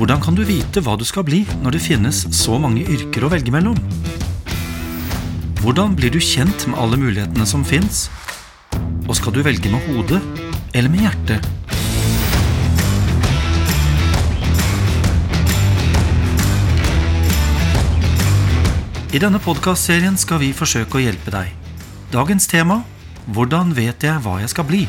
Hvordan kan du vite hva du skal bli når det finnes så mange yrker å velge mellom? Hvordan blir du kjent med alle mulighetene som fins? Og skal du velge med hodet eller med hjertet? I denne podkastserien skal vi forsøke å hjelpe deg. Dagens tema Hvordan vet jeg hva jeg skal bli?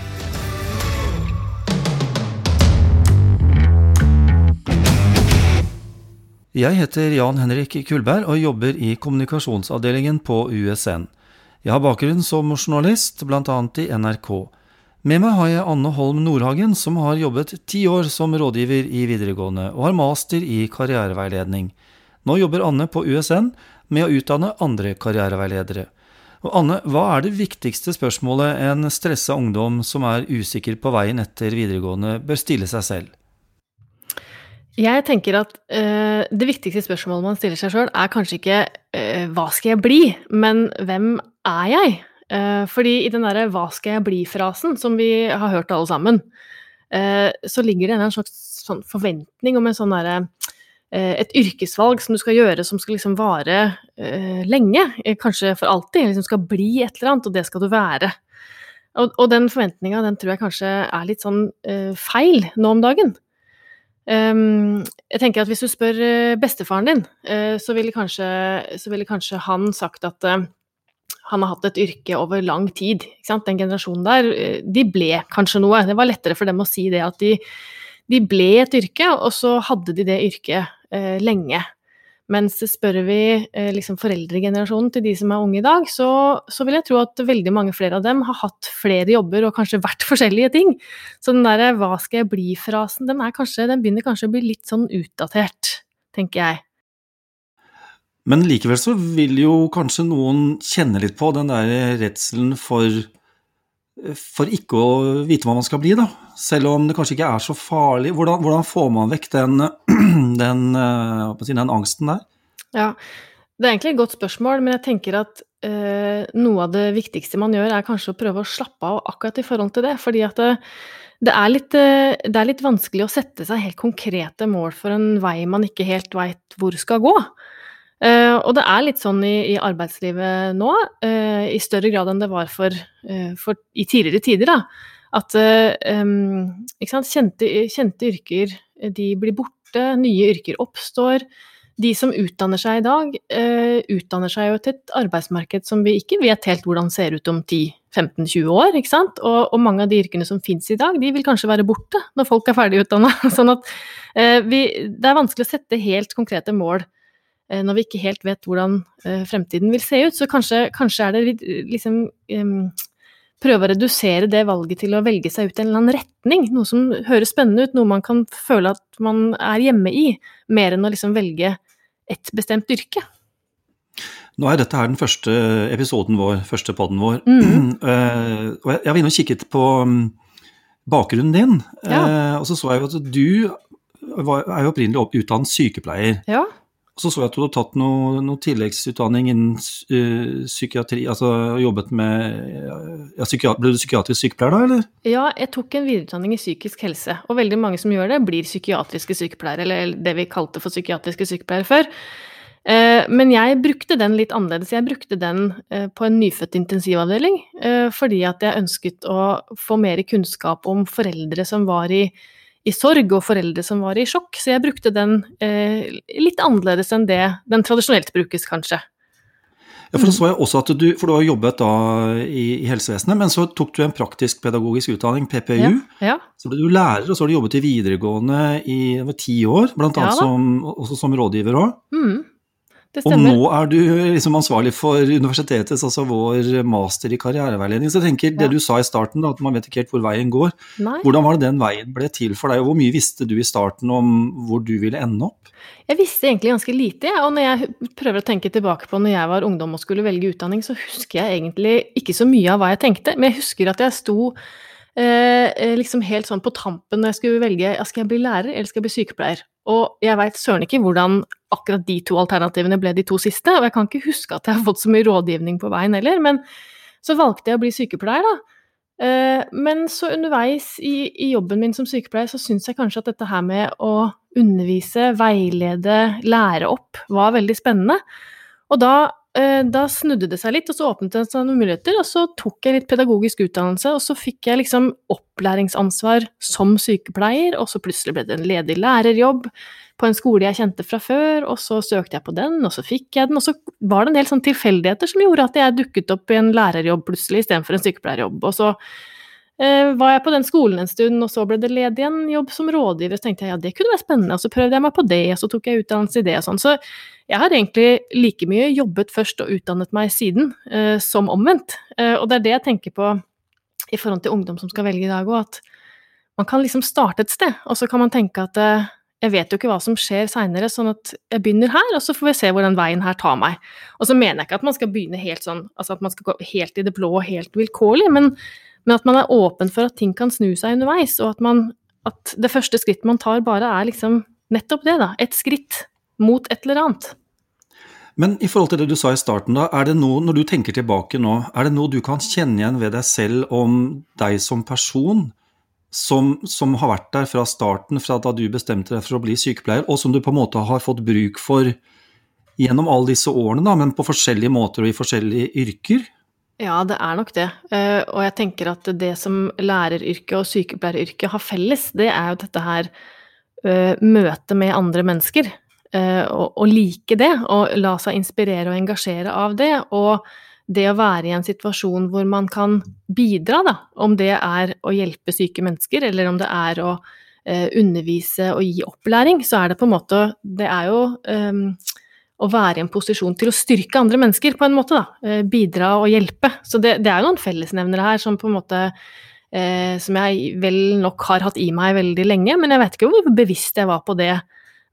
Jeg heter Jan Henrik Kulberg og jobber i kommunikasjonsavdelingen på USN. Jeg har bakgrunn som journalist, bl.a. i NRK. Med meg har jeg Anne Holm Nordhagen, som har jobbet ti år som rådgiver i videregående, og har master i karriereveiledning. Nå jobber Anne på USN med å utdanne andre karriereveiledere. Og Anne, hva er det viktigste spørsmålet en stressa ungdom som er usikker på veien etter videregående, bør stille seg selv? Jeg tenker at uh, det viktigste spørsmålet man stiller seg sjøl, er kanskje ikke uh, 'hva skal jeg bli', men 'hvem er jeg'? Uh, fordi i den derre 'hva skal jeg bli'-frasen som vi har hørt alle sammen, så ligger det en slags sånn forventning om en sånn derre et yrkesvalg som du skal gjøre som skal liksom vare lenge, kanskje for alltid, liksom skal bli et eller annet, og det skal du være. Og, og den forventninga, den tror jeg kanskje er litt sånn feil nå om dagen. Um, jeg tenker at Hvis du spør uh, bestefaren din, uh, så, ville kanskje, så, ville kanskje, han sagt at uh, han har hatt et yrke over lang tid. Den generasjonen der, de ble kanskje noe. Det var lettere for dem å si det at de, de ble et yrke, og så hadde de det yrket lenge. Mens spør vi eh, liksom foreldregenerasjonen til de som er unge i dag, så, så, vil jeg tro at veldig mange flere av dem har hatt flere jobber og kanskje vært forskjellige ting. Så den derre 'hva skal jeg bli'-frasen, den, den, begynner kanskje å bli litt sånn utdatert, tenker jeg. Men likevel så vil jo kanskje noen kjenne litt på den der redselen for for ikke å vite hva man skal bli, da. Selv om det kanskje ikke er så farlig. Hvordan, hvordan får man vekk den, den, eh, den, angsten der? Ja, det er egentlig et godt spørsmål, men jeg tenker at eh, noe av det viktigste man gjør, er kanskje å prøve å slappe av akkurat i forhold til det. Fordi at det, det, er litt, eh, det, er litt, vanskelig å sette seg helt konkrete mål for en vei man ikke helt veit hvor skal gå. Uh, og det er litt sånn i, i arbeidslivet nå, uh, i større grad enn det var for, uh, for i tidligere tider, da. At um, kjente, kjente, yrker de blir borte, nye yrker oppstår. De som utdanner seg i dag, utdanner seg jo til et arbeidsmarked som vi ikke vet helt hvordan ser ut om 10-15-20 år. ikke sant? Og, og, mange av de yrkene som fins i dag, de vil kanskje være borte når folk er ferdig utdanna. Sånn at det er vanskelig å sette helt konkrete mål når vi ikke helt vet hvordan eh, fremtiden vil se ut. Så kanskje, kanskje er det liksom Prøve å redusere det valget til å velge seg ut en eller annen retning. Noe som høres spennende ut, noe man kan føle at man er hjemme i. Mer enn å liksom velge et bestemt yrke. Nå er dette her den første episoden vår, første poden vår. Mm. Uh, og jeg var inne og kikket på mm, bakgrunnen din, ja. uh, og så så jeg jo at du var, er jo opprinnelig utdannet sykepleier. Ja. Så så jeg at du hadde tatt noe, noe tilleggsutdanning innen uh, psykiatri, altså jobbet med ja, psykiat Ble du psykiatrisk sykepleier da, eller? Ja, jeg tok en videreutdanning i psykisk helse, og veldig mange som gjør det, blir psykiatriske sykepleiere, eller det vi kalte for psykiatriske sykepleiere før. Uh, men jeg brukte den litt annerledes. Jeg brukte den uh, på en nyfødt intensivavdeling fordi at jeg ønsket å få mer kunnskap om foreldre som var i i sorg, og foreldre som var i sjokk, så jeg brukte den eh, litt annerledes enn det den tradisjonelt brukes, kanskje. Ja, for da så jeg også at du, for du har jobbet da i, i helsevesenet, men så tok du en praktisk-pedagogisk utdanning, PPU. Ja, ja. Så ble du lærer, og så har du jobbet i videregående i ti år, annet ja, som, også som rådgiver òg. Mm. Og nå er du liksom ansvarlig for universitetets, altså vår master i karriereveiledning. Så jeg tenker, det du sa i starten, da, at man vet ikke helt hvor veien går. Nei. Hvordan var det den veien ble til for deg, og hvor mye visste du i starten om hvor du ville ende opp? Jeg visste egentlig ganske lite, og når jeg prøver å tenke tilbake på når jeg var ungdom og skulle velge utdanning, så husker jeg egentlig ikke så mye av hva jeg tenkte, men jeg husker at jeg sto eh, eh liksom helt sånn på tampen når jeg skulle velge skal jeg bli lærer eller skal jeg bli sykepleier. Og jeg veit søren ikke hvordan akkurat de to alternativene ble de to siste, og jeg kan ikke huske at jeg har fått så mye rådgivning på veien heller, men så valgte jeg å bli sykepleier, da. Eh, men så underveis i, i jobben min som sykepleier, så syns jeg kanskje at dette her med å undervise, veilede, lære opp var veldig spennende. Og da, da snudde det seg litt, og så åpnet det seg noen muligheter, og så tok jeg litt pedagogisk utdannelse, og så fikk jeg liksom opplæringsansvar som sykepleier, og så plutselig ble det en ledig lærerjobb på en skole jeg kjente fra før, og så søkte jeg på den, og så fikk jeg den, og så var det en del sånne tilfeldigheter som gjorde at jeg dukket opp i en lærerjobb plutselig istedenfor en sykepleierjobb. Og så eh, var jeg på den skolen en stund, og så ble det ledig en jobb som rådgiver, så tenkte jeg ja, det kunne være spennende, og så prøvde jeg meg på det, og så tok jeg utdannelse i det og sånn. Så jeg har egentlig like mye jobbet først og utdannet meg siden, eh, som omvendt. Eh, og det er det jeg tenker på i forhold til ungdom som skal velge i dag òg, at man kan liksom starte et sted, og så kan man tenke at eh, jeg vet jo ikke hva som skjer seinere, sånn at jeg begynner her, og så får vi se hvor den veien her tar meg. Og så mener jeg ikke at man skal begynne helt sånn, altså at man skal gå helt i det blå og helt vilkårlig, men, men, at man er åpen for at ting kan snu seg underveis, og at, man, at det første skrittet man tar, bare er liksom nettopp det, da. Et skritt mot et eller annet. Men i forhold til det du sa i starten, da, er det noe, når du tenker tilbake nå, er det noe du kan kjenne igjen ved deg selv om deg som person? som, som, har vært der fra starten, fra da du bestemte deg for å bli sykepleier, og som du på en måte har fått bruk for gjennom alle disse årene, da, men på forskjellige måter og i forskjellige yrker? Ja, det er nok det. Eh, og jeg tenker at det som læreryrket og sykepleieryrket har felles, det er jo dette her eh, møtet med andre mennesker. Å og like det, og la seg inspirere og engasjere av det. og det å være i en situasjon hvor man kan bidra, da, om det er å hjelpe syke mennesker, eller om det er å eh, undervise og gi opplæring, så er det på en måte Det er jo eh, å være i en posisjon til å styrke andre mennesker, på en måte, da. Eh, bidra og hjelpe. Så det, det, er jo noen fellesnevnere her som på en måte eh, Som jeg vel nok har hatt i meg veldig lenge, men jeg vet ikke hvor bevisst jeg var på det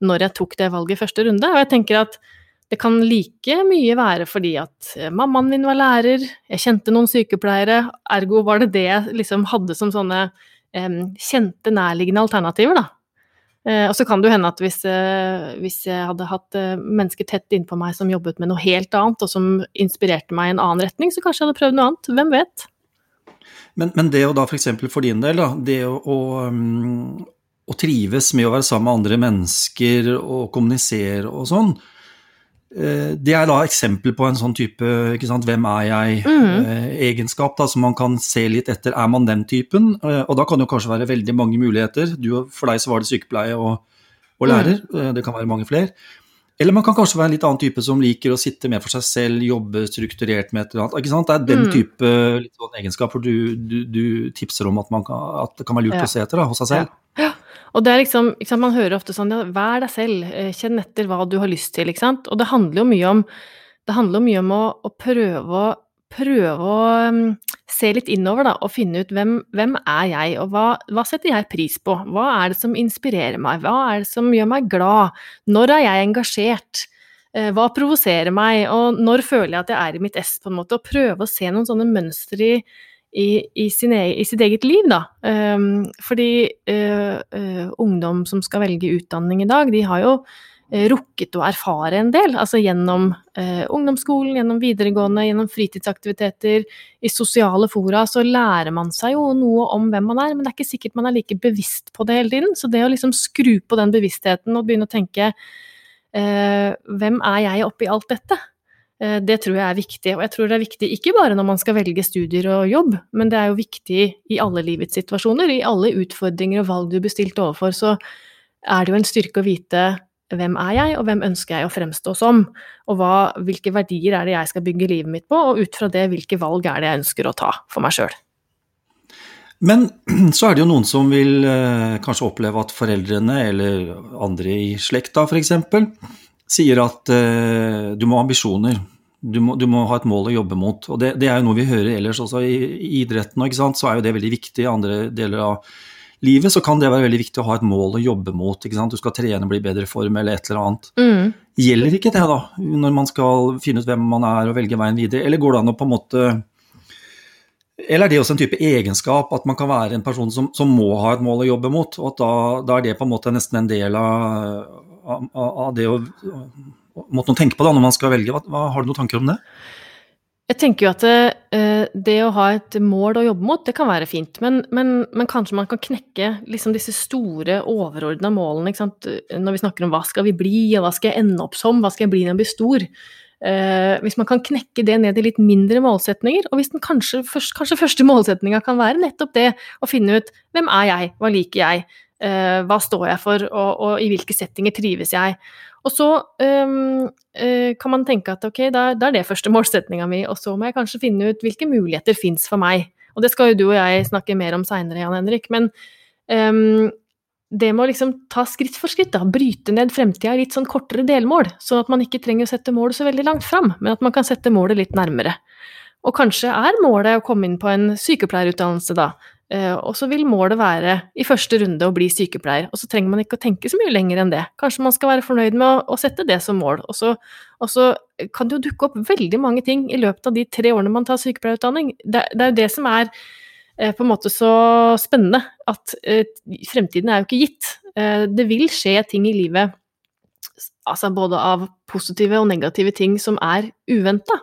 når jeg tok det valget i første runde. Og jeg tenker at det kan like mye være fordi at eh, mammaen min var lærer, jeg kjente noen sykepleiere, ergo var det det jeg liksom hadde som sånne eh, kjente, nærliggende alternativer, da. Eh, og så kan det jo hende at hvis, eh, hvis jeg hadde hatt eh, mennesker tett innpå meg som jobbet med noe helt annet, og som inspirerte meg i en annen retning, så kanskje jeg hadde prøvd noe annet. Hvem vet? Men, men det å da f.eks. For, for din del, da, det å, å, um, å trives med å være sammen med andre mennesker og kommunisere og sånn, det er da eksempel på en sånn type ikke sant, 'hvem er jeg'-egenskap, mm. eh, som man kan se litt etter. Er man den typen? Eh, og da kan det kanskje være veldig mange muligheter. Du, for deg så var det sykepleie og, og lærer, mm. det kan være mange flere. Eller man kan kanskje være en litt annen type som liker å sitte med for seg selv, jobbe strukturert med et eller annet. Ikke sant? Det er den mm. type sånn egenskaper du, du, du, tipser om at, kan, at, det kan være lurt ja. å se etter da, hos seg selv. Ja. ja. Og det er liksom, sant, Man hører ofte sånn ja, Vær deg selv, eh, kjenn etter hva du har lyst til. ikke sant? Og det handler jo mye om, det handler mye om å, å prøve, å, prøve å um, se litt innover da, og finne ut hvem, hvem er jeg, og hva, hva, setter jeg pris på? Hva er det som inspirerer meg? Hva er det som gjør meg glad? Når er jeg engasjert? Eh, hva provoserer meg, og når føler jeg at jeg er i mitt ess, på en måte? Og prøve å se noen sånne mønstre i, i, i, egen, i, sitt eget liv, da. Um, fordi uh, uh, ungdom som skal velge utdanning i dag, de har jo rukket å erfare en del. Altså gjennom ungdomsskolen, gjennom videregående, gjennom fritidsaktiviteter, i sosiale fora, så lærer man seg jo noe om hvem man er, men det er ikke sikkert man er like bevisst på det hele tiden. Så det å liksom skru på den bevisstheten og begynne å tenke hvem er jeg oppi alt dette? Eh, det tror jeg er viktig. Og jeg tror det er viktig ikke bare når man skal velge studier og jobb, men det er jo viktig i alle livets situasjoner. I alle utfordringer og valg du blir stilt overfor, så er det jo en styrke å vite hvem er jeg, og hvem ønsker jeg å fremstå som? Og hva, hvilke verdier er det jeg skal bygge livet mitt på, og ut fra det, hvilke valg er det jeg ønsker å ta for meg sjøl? Men så er det jo noen som vil eh, kanskje oppleve at foreldrene, eller andre i slekta f.eks., sier at eh, du må ha ambisjoner. Du må, du må, ha et mål å jobbe mot. Og det, det, er jo noe vi hører ellers også i, i idretten, sant? så er jo det veldig viktig. I andre deler av livet så kan det være veldig viktig å ha et mål å jobbe mot. ikke sant? Du skal trene, bli i bedre form eller et eller annet. Mm. Gjelder ikke det da, når man skal finne ut hvem man er og velge veien videre? Eller går det an å på en måte eller er det også en type egenskap at man kan være en person som, som må ha et mål å jobbe mot, og at da, da, er det på en måte nesten en del av, av, av det å måtte tenke på da når man skal velge. Hva, har du noen tanker om det? Jeg tenker jo at det, eh, det, å ha et mål å jobbe mot, det kan være fint. Men, men, men kanskje man kan knekke liksom disse store, overordna målene. Når vi snakker om hva skal vi bli, og hva skal jeg ende opp som, hva skal jeg bli når jeg blir stor. Eh, hvis man kan knekke det ned i litt mindre målsetninger, og hvis den kanskje, først, kanskje første målsetninga kan være nettopp det å finne ut hvem er jeg, hva liker jeg, eh, hva står jeg for, og, og i hvilke settinger trives jeg. Og så um, uh, kan man tenke at ok, da, da er det første målsettinga mi, og så må jeg kanskje finne ut hvilke muligheter fins for meg. Og det skal jo du og jeg snakke mer om seinere, Jan Henrik. Men um, det med å liksom ta skritt for skritt, da, bryte ned fremtida i litt sånn kortere delmål, sånn at man ikke trenger å sette målet så veldig langt fram, men at man kan sette målet litt nærmere. Og kanskje er målet å komme inn på en sykepleierutdannelse, da, og så vil målet være i første runde å bli sykepleier, og så trenger man ikke å tenke så mye lenger enn det. Kanskje man skal være fornøyd med å, å sette det som mål. Og så, og så, kan det jo dukke opp veldig mange ting i løpet av de tre årene man tar sykepleierutdanning. Det, det er jo det som er eh, på en måte så spennende, at eh, fremtiden er jo ikke gitt. Eh, det vil skje ting i livet, altså både av positive og negative ting, som er uventa.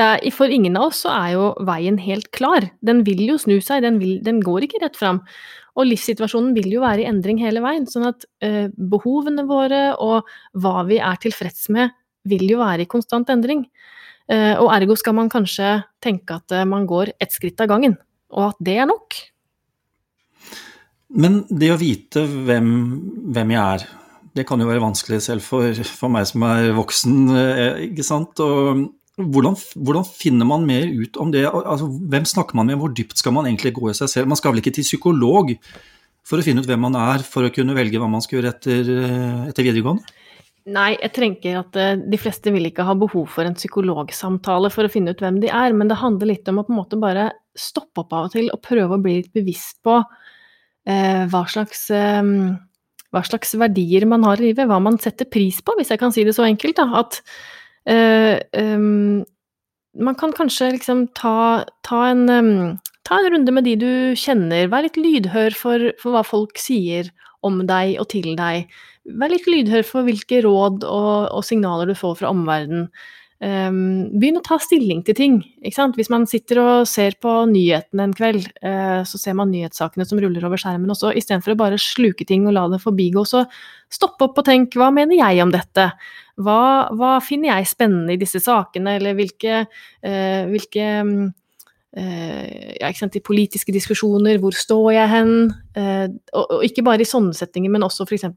Er, for ingen av oss så er jo veien helt klar. Den vil jo snu seg, den, vil, den går ikke rett fram. Og livssituasjonen vil jo være i endring hele veien, sånn at eh, behovene våre og hva vi er tilfreds med, vil jo være i konstant endring. Eh, og ergo skal man kanskje tenke at eh, man går ett skritt av gangen, og at det er nok. Men det å vite hvem, hvem jeg er, det kan jo være vanskelig selv for, for meg som er voksen, eh, ikke sant. Og hvordan, hvordan, finner man mer ut om det? Altså, hvem snakker man med, hvor dypt skal man egentlig gå i seg selv? Man skal vel ikke til psykolog for å finne ut hvem man er, for å kunne velge hva man skal gjøre etter, eh, etter videregående? Nei, jeg tenker at eh, de fleste vil ikke ha behov for en psykologsamtale for å finne ut hvem de er, men det handler litt om å på en måte bare stoppe opp av og til og prøve å bli litt bevisst på eh, hva, slags, eh, hva slags verdier man har i livet, hva man setter pris på, hvis jeg kan si det så enkelt. Da. At Um, man kan kanskje liksom ta, ta, en, um, ta, en, runde med de du kjenner. Vær litt lydhør for, for, hva folk sier om deg og til deg. Vær litt lydhør for hvilke råd og, og signaler du får fra omverdenen. Um, begynn å ta stilling til ting. Hvis man sitter og ser på nyhetene en kveld, uh, så ser man nyhetssakene som ruller over skjermen også, istedenfor å bare sluke ting og la det forbigå. Så stopp opp og tenk hva mener jeg om dette? Hva, hva finner jeg spennende i disse sakene, eller hvilke, eh, hvilke eh, ja, i politiske diskusjoner, hvor står jeg hen? Og, og, ikke bare i sånne settinger, men også f.eks.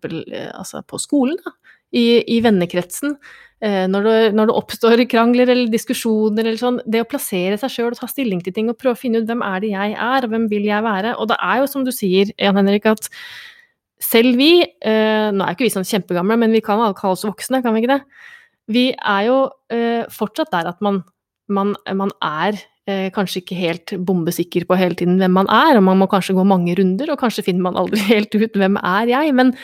Altså på skolen, da. I, i vennekretsen. Eh, når det, når det, oppstår krangler eller diskusjoner eller sånn, det å plassere seg sjøl og ta stilling til ting og prøve å finne ut hvem er det jeg er, og hvem vil jeg være. Og det er jo som du sier, Jan Henrik, at selv vi, eh, nå er ikke vi sånn kjempegamle, men vi kan alle kalle oss voksne, kan vi ikke det? Vi er jo eh, fortsatt der at man, man, man er eh, kanskje ikke helt bombesikker på hele tiden hvem man er, og man må kanskje gå mange runder, og kanskje finner man aldri helt ut hvem er jeg, men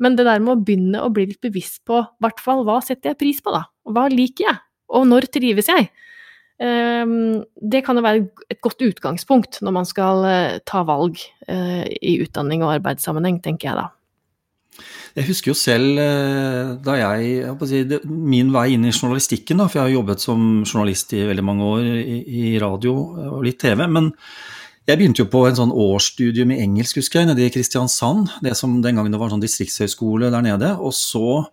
men det der med å begynne å bli litt bevisst på hvert fall hva setter jeg pris på, da? Hva liker jeg? Og når trives jeg? Ehm, det kan jo være et godt utgangspunkt når man skal eh, ta valg eh, i utdanning og arbeidssammenheng, tenker jeg da. Jeg husker jo selv eh, da jeg, jeg Min vei inn i journalistikken, da, for jeg har jobbet som journalist i veldig mange år i radio og litt TV. men jeg begynte jo på en sånn årsstudium i engelsk, husker jeg, nede i Kristiansand. Det som den gangen det var en sånn distriktshøyskole der nede. Og så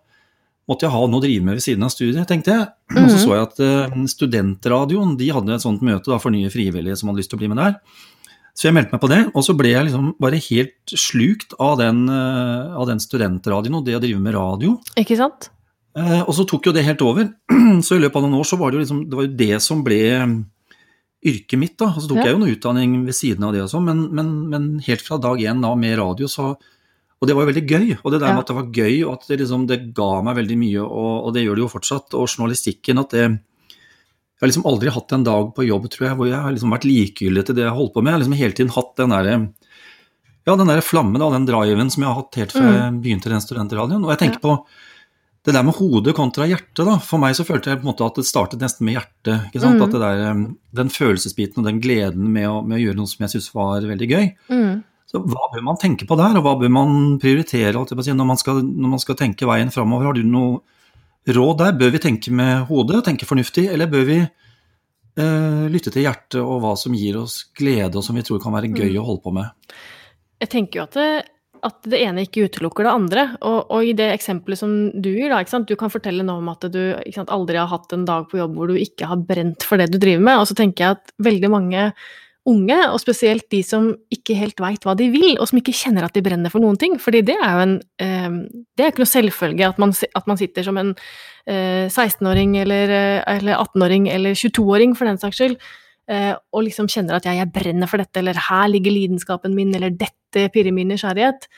måtte jeg ha noe å drive med ved siden av studiet, tenkte jeg. Mm. Og så mhm. så jeg at uh, studentradioen de hadde et sånt møte da, for nye frivillige som hadde lyst til å bli med der. Så jeg meldte meg på det, og så ble jeg liksom bare helt slukt av den, uh, av den studentradioen og det å drive med radio. Ikke sant? Uh, og så tok jo det helt over. så i løpet av noen år så var det jo liksom, det var jo det som ble yrket mitt. da, og Så tok ja. jeg jo noe utdanning ved siden av det også, men, men, men helt fra dag én da med radio, så Og det var jo veldig gøy. Og det der med at det var gøy, og at det, liksom, det ga meg veldig mye, og, og, det gjør det jo fortsatt. Og journalistikken, at det Jeg har liksom aldri hatt en dag på jobb, tror jeg, hvor jeg har liksom vært likegyldig til det jeg holdt på med. Jeg har liksom hele tiden hatt den derre ja, den der flammen og den driven som jeg har hatt helt fra jeg mm. begynte i den studentradioen. Og jeg tenker ja. på det der med hodet kontra hjertet, da. For meg så følte jeg på en måte at det startet nesten med hjertet. ikke sant? Mm. At det der, Den følelsesbiten og den gleden med å, med å gjøre noe som jeg syntes var veldig gøy. Mm. Så hva bør man tenke på der, og hva bør man prioritere når man skal, når man skal tenke veien framover? Har du noe råd der? Bør vi tenke med hodet, tenke fornuftig, eller bør vi Eh, lytte til hjertet og hva som gir oss glede, og som vi tror kan være gøy Mm. å holde på med. Jeg tenker jo at det, at det ene ikke utelukker det andre. Og, og i det eksempelet som du gir, da, du kan fortelle noe om at du ikke sant, aldri har hatt en dag på jobb hvor du ikke har brent for det du driver med. Og så tenker jeg at veldig mange unge, og spesielt de som ikke helt veit hva de vil, og som ikke kjenner at de brenner for noen ting, fordi det er jo en eh, Det er ikke noe selvfølge at man, at man sitter som en eh, 16-åring eller, eh, eller 18-åring eller 22-åring for den saks skyld, eh, og liksom kjenner at ja, jeg brenner for dette, eller her ligger lidenskapen min, eller dette pirrer min nysgjerrighet,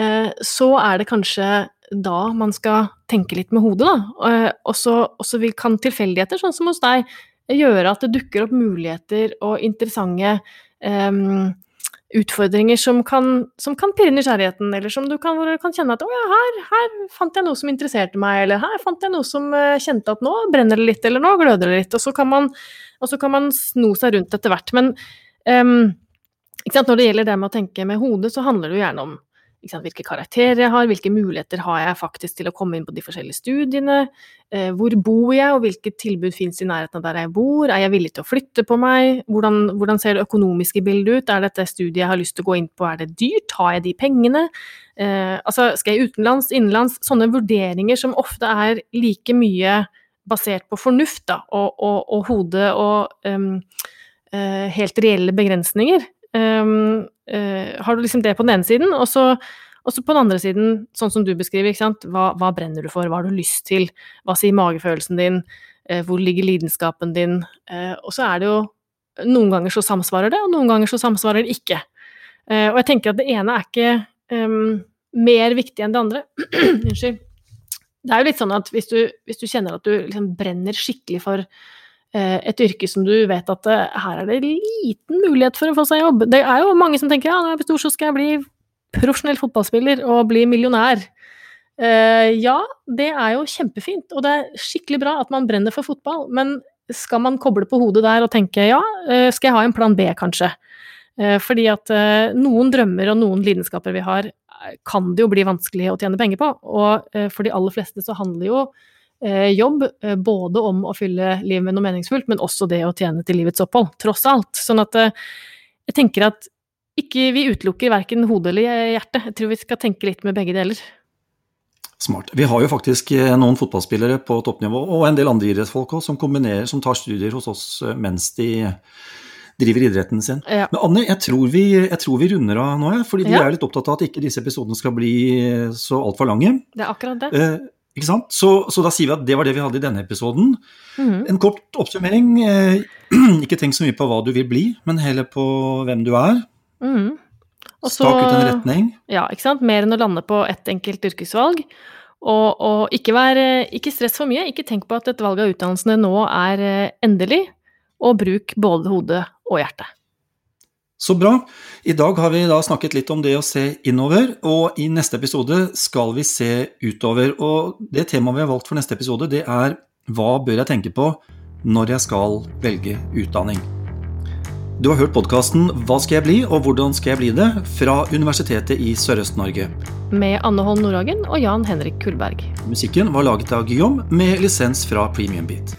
eh, så er det kanskje da man skal tenke litt med hodet, da. Eh, Og så kan tilfeldigheter, sånn som hos deg, gjøre at det dukker opp muligheter og interessante um, utfordringer som kan, som kan pirre nysgjerrigheten, eller som du kan, kan kjenne at å ja, her, her fant jeg noe som interesserte meg, eller her fant jeg noe som eh, kjente at nå brenner det litt, eller nå gløder det litt, og så kan man, så kan man sno seg rundt etter hvert. Men um, når det gjelder det med å tenke med hodet, så handler det jo gjerne om sant, hvilke karakterer jeg har, hvilke muligheter har jeg faktisk til å komme inn på de forskjellige studiene, eh, hvor bor jeg, og hvilke tilbud finnes i nærheten av der jeg bor, er jeg villig til å flytte på meg, hvordan, hvordan ser det økonomiske bildet ut, er dette studiet jeg har lyst til å gå inn på, er det dyrt, har jeg de pengene, eh, altså skal jeg utenlands, innenlands, sånne vurderinger som ofte er like mye basert på fornuft da, og, og, og hode og um, uh, helt reelle begrensninger. Um, har du liksom det på den ene siden, og så, og så på den andre siden, sånn som du beskriver? Hva, hva brenner du for, hva har du lyst til, hva sier magefølelsen din, eh, hvor ligger lidenskapen din, eh, og så er det jo noen ganger så samsvarer det, og noen ganger så samsvarer det ikke. Eh, og jeg tenker at det ene er ikke um, mer viktig enn det andre. Unnskyld. Det er jo litt sånn at hvis du, hvis du kjenner at du liksom brenner skikkelig for eh, et yrke som du vet at eh, her er det liten mulighet for å få seg jobb. Det er jo mange som tenker ja, når jeg blir stor så skal jeg bli profesjonell fotballspiller og bli millionær. Eh, ja, det er jo kjempefint, og det er skikkelig bra at man brenner for fotball, men skal man koble på hodet der og tenke ja, eh, skal jeg ha en plan B, kanskje? Eh, fordi at eh, noen drømmer og noen lidenskaper vi har, eh, kan det jo bli vanskelig å tjene penger på, og eh, for de aller fleste så handler jo eh, jobb eh, både om å fylle livet med noe meningsfullt, men også det å tjene til livets opphold, tross alt. Sånn at eh, jeg tenker at ikke vi utelukker verken hode eller hjerte. Jeg tror vi skal tenke litt med begge deler. Smart. Vi har jo faktisk eh, noen fotballspillere på toppnivå, og en del andre idrettsfolk også, som kombinerer, som tar studier hos oss eh, mens de driver idretten sin. Ja. Men Anne, jeg tror vi, jeg tror vi runder av nå, fordi vi Ja. er litt opptatt av at ikke disse episodene skal bli eh, så altfor lange. Det er akkurat det. Eh, ikke sant? Så, så da sier vi at det var det vi hadde i denne episoden. Mhm. En kort oppsummering. Eh, ikke tenk så mye på hva du vil bli, men heller på hvem du er. Mhm. Og så- Stak ut en retning. Ja, ikke sant. Mer enn å lande på ett enkelt yrkesvalg. Og, og ikke, vær, ikke stress for mye. Ikke tenk på at et valg av utdannelsene nå er eh, endelig. Og bruk både hodet og hjertet. Så bra. I dag har vi da snakket litt om det å se innover, og i neste episode skal vi se utover. Og det temaet vi har valgt for neste episode, det er hva bør jeg tenke på når jeg skal velge utdanning? Du har hørt podkasten Hva skal jeg bli, og hvordan skal jeg bli det? fra Universitetet i Sørøst-Norge. Med Anne Holm Nordhagen og Jan Henrik Kullberg. Musikken var laget av Guillaume med lisens fra Premium Beat.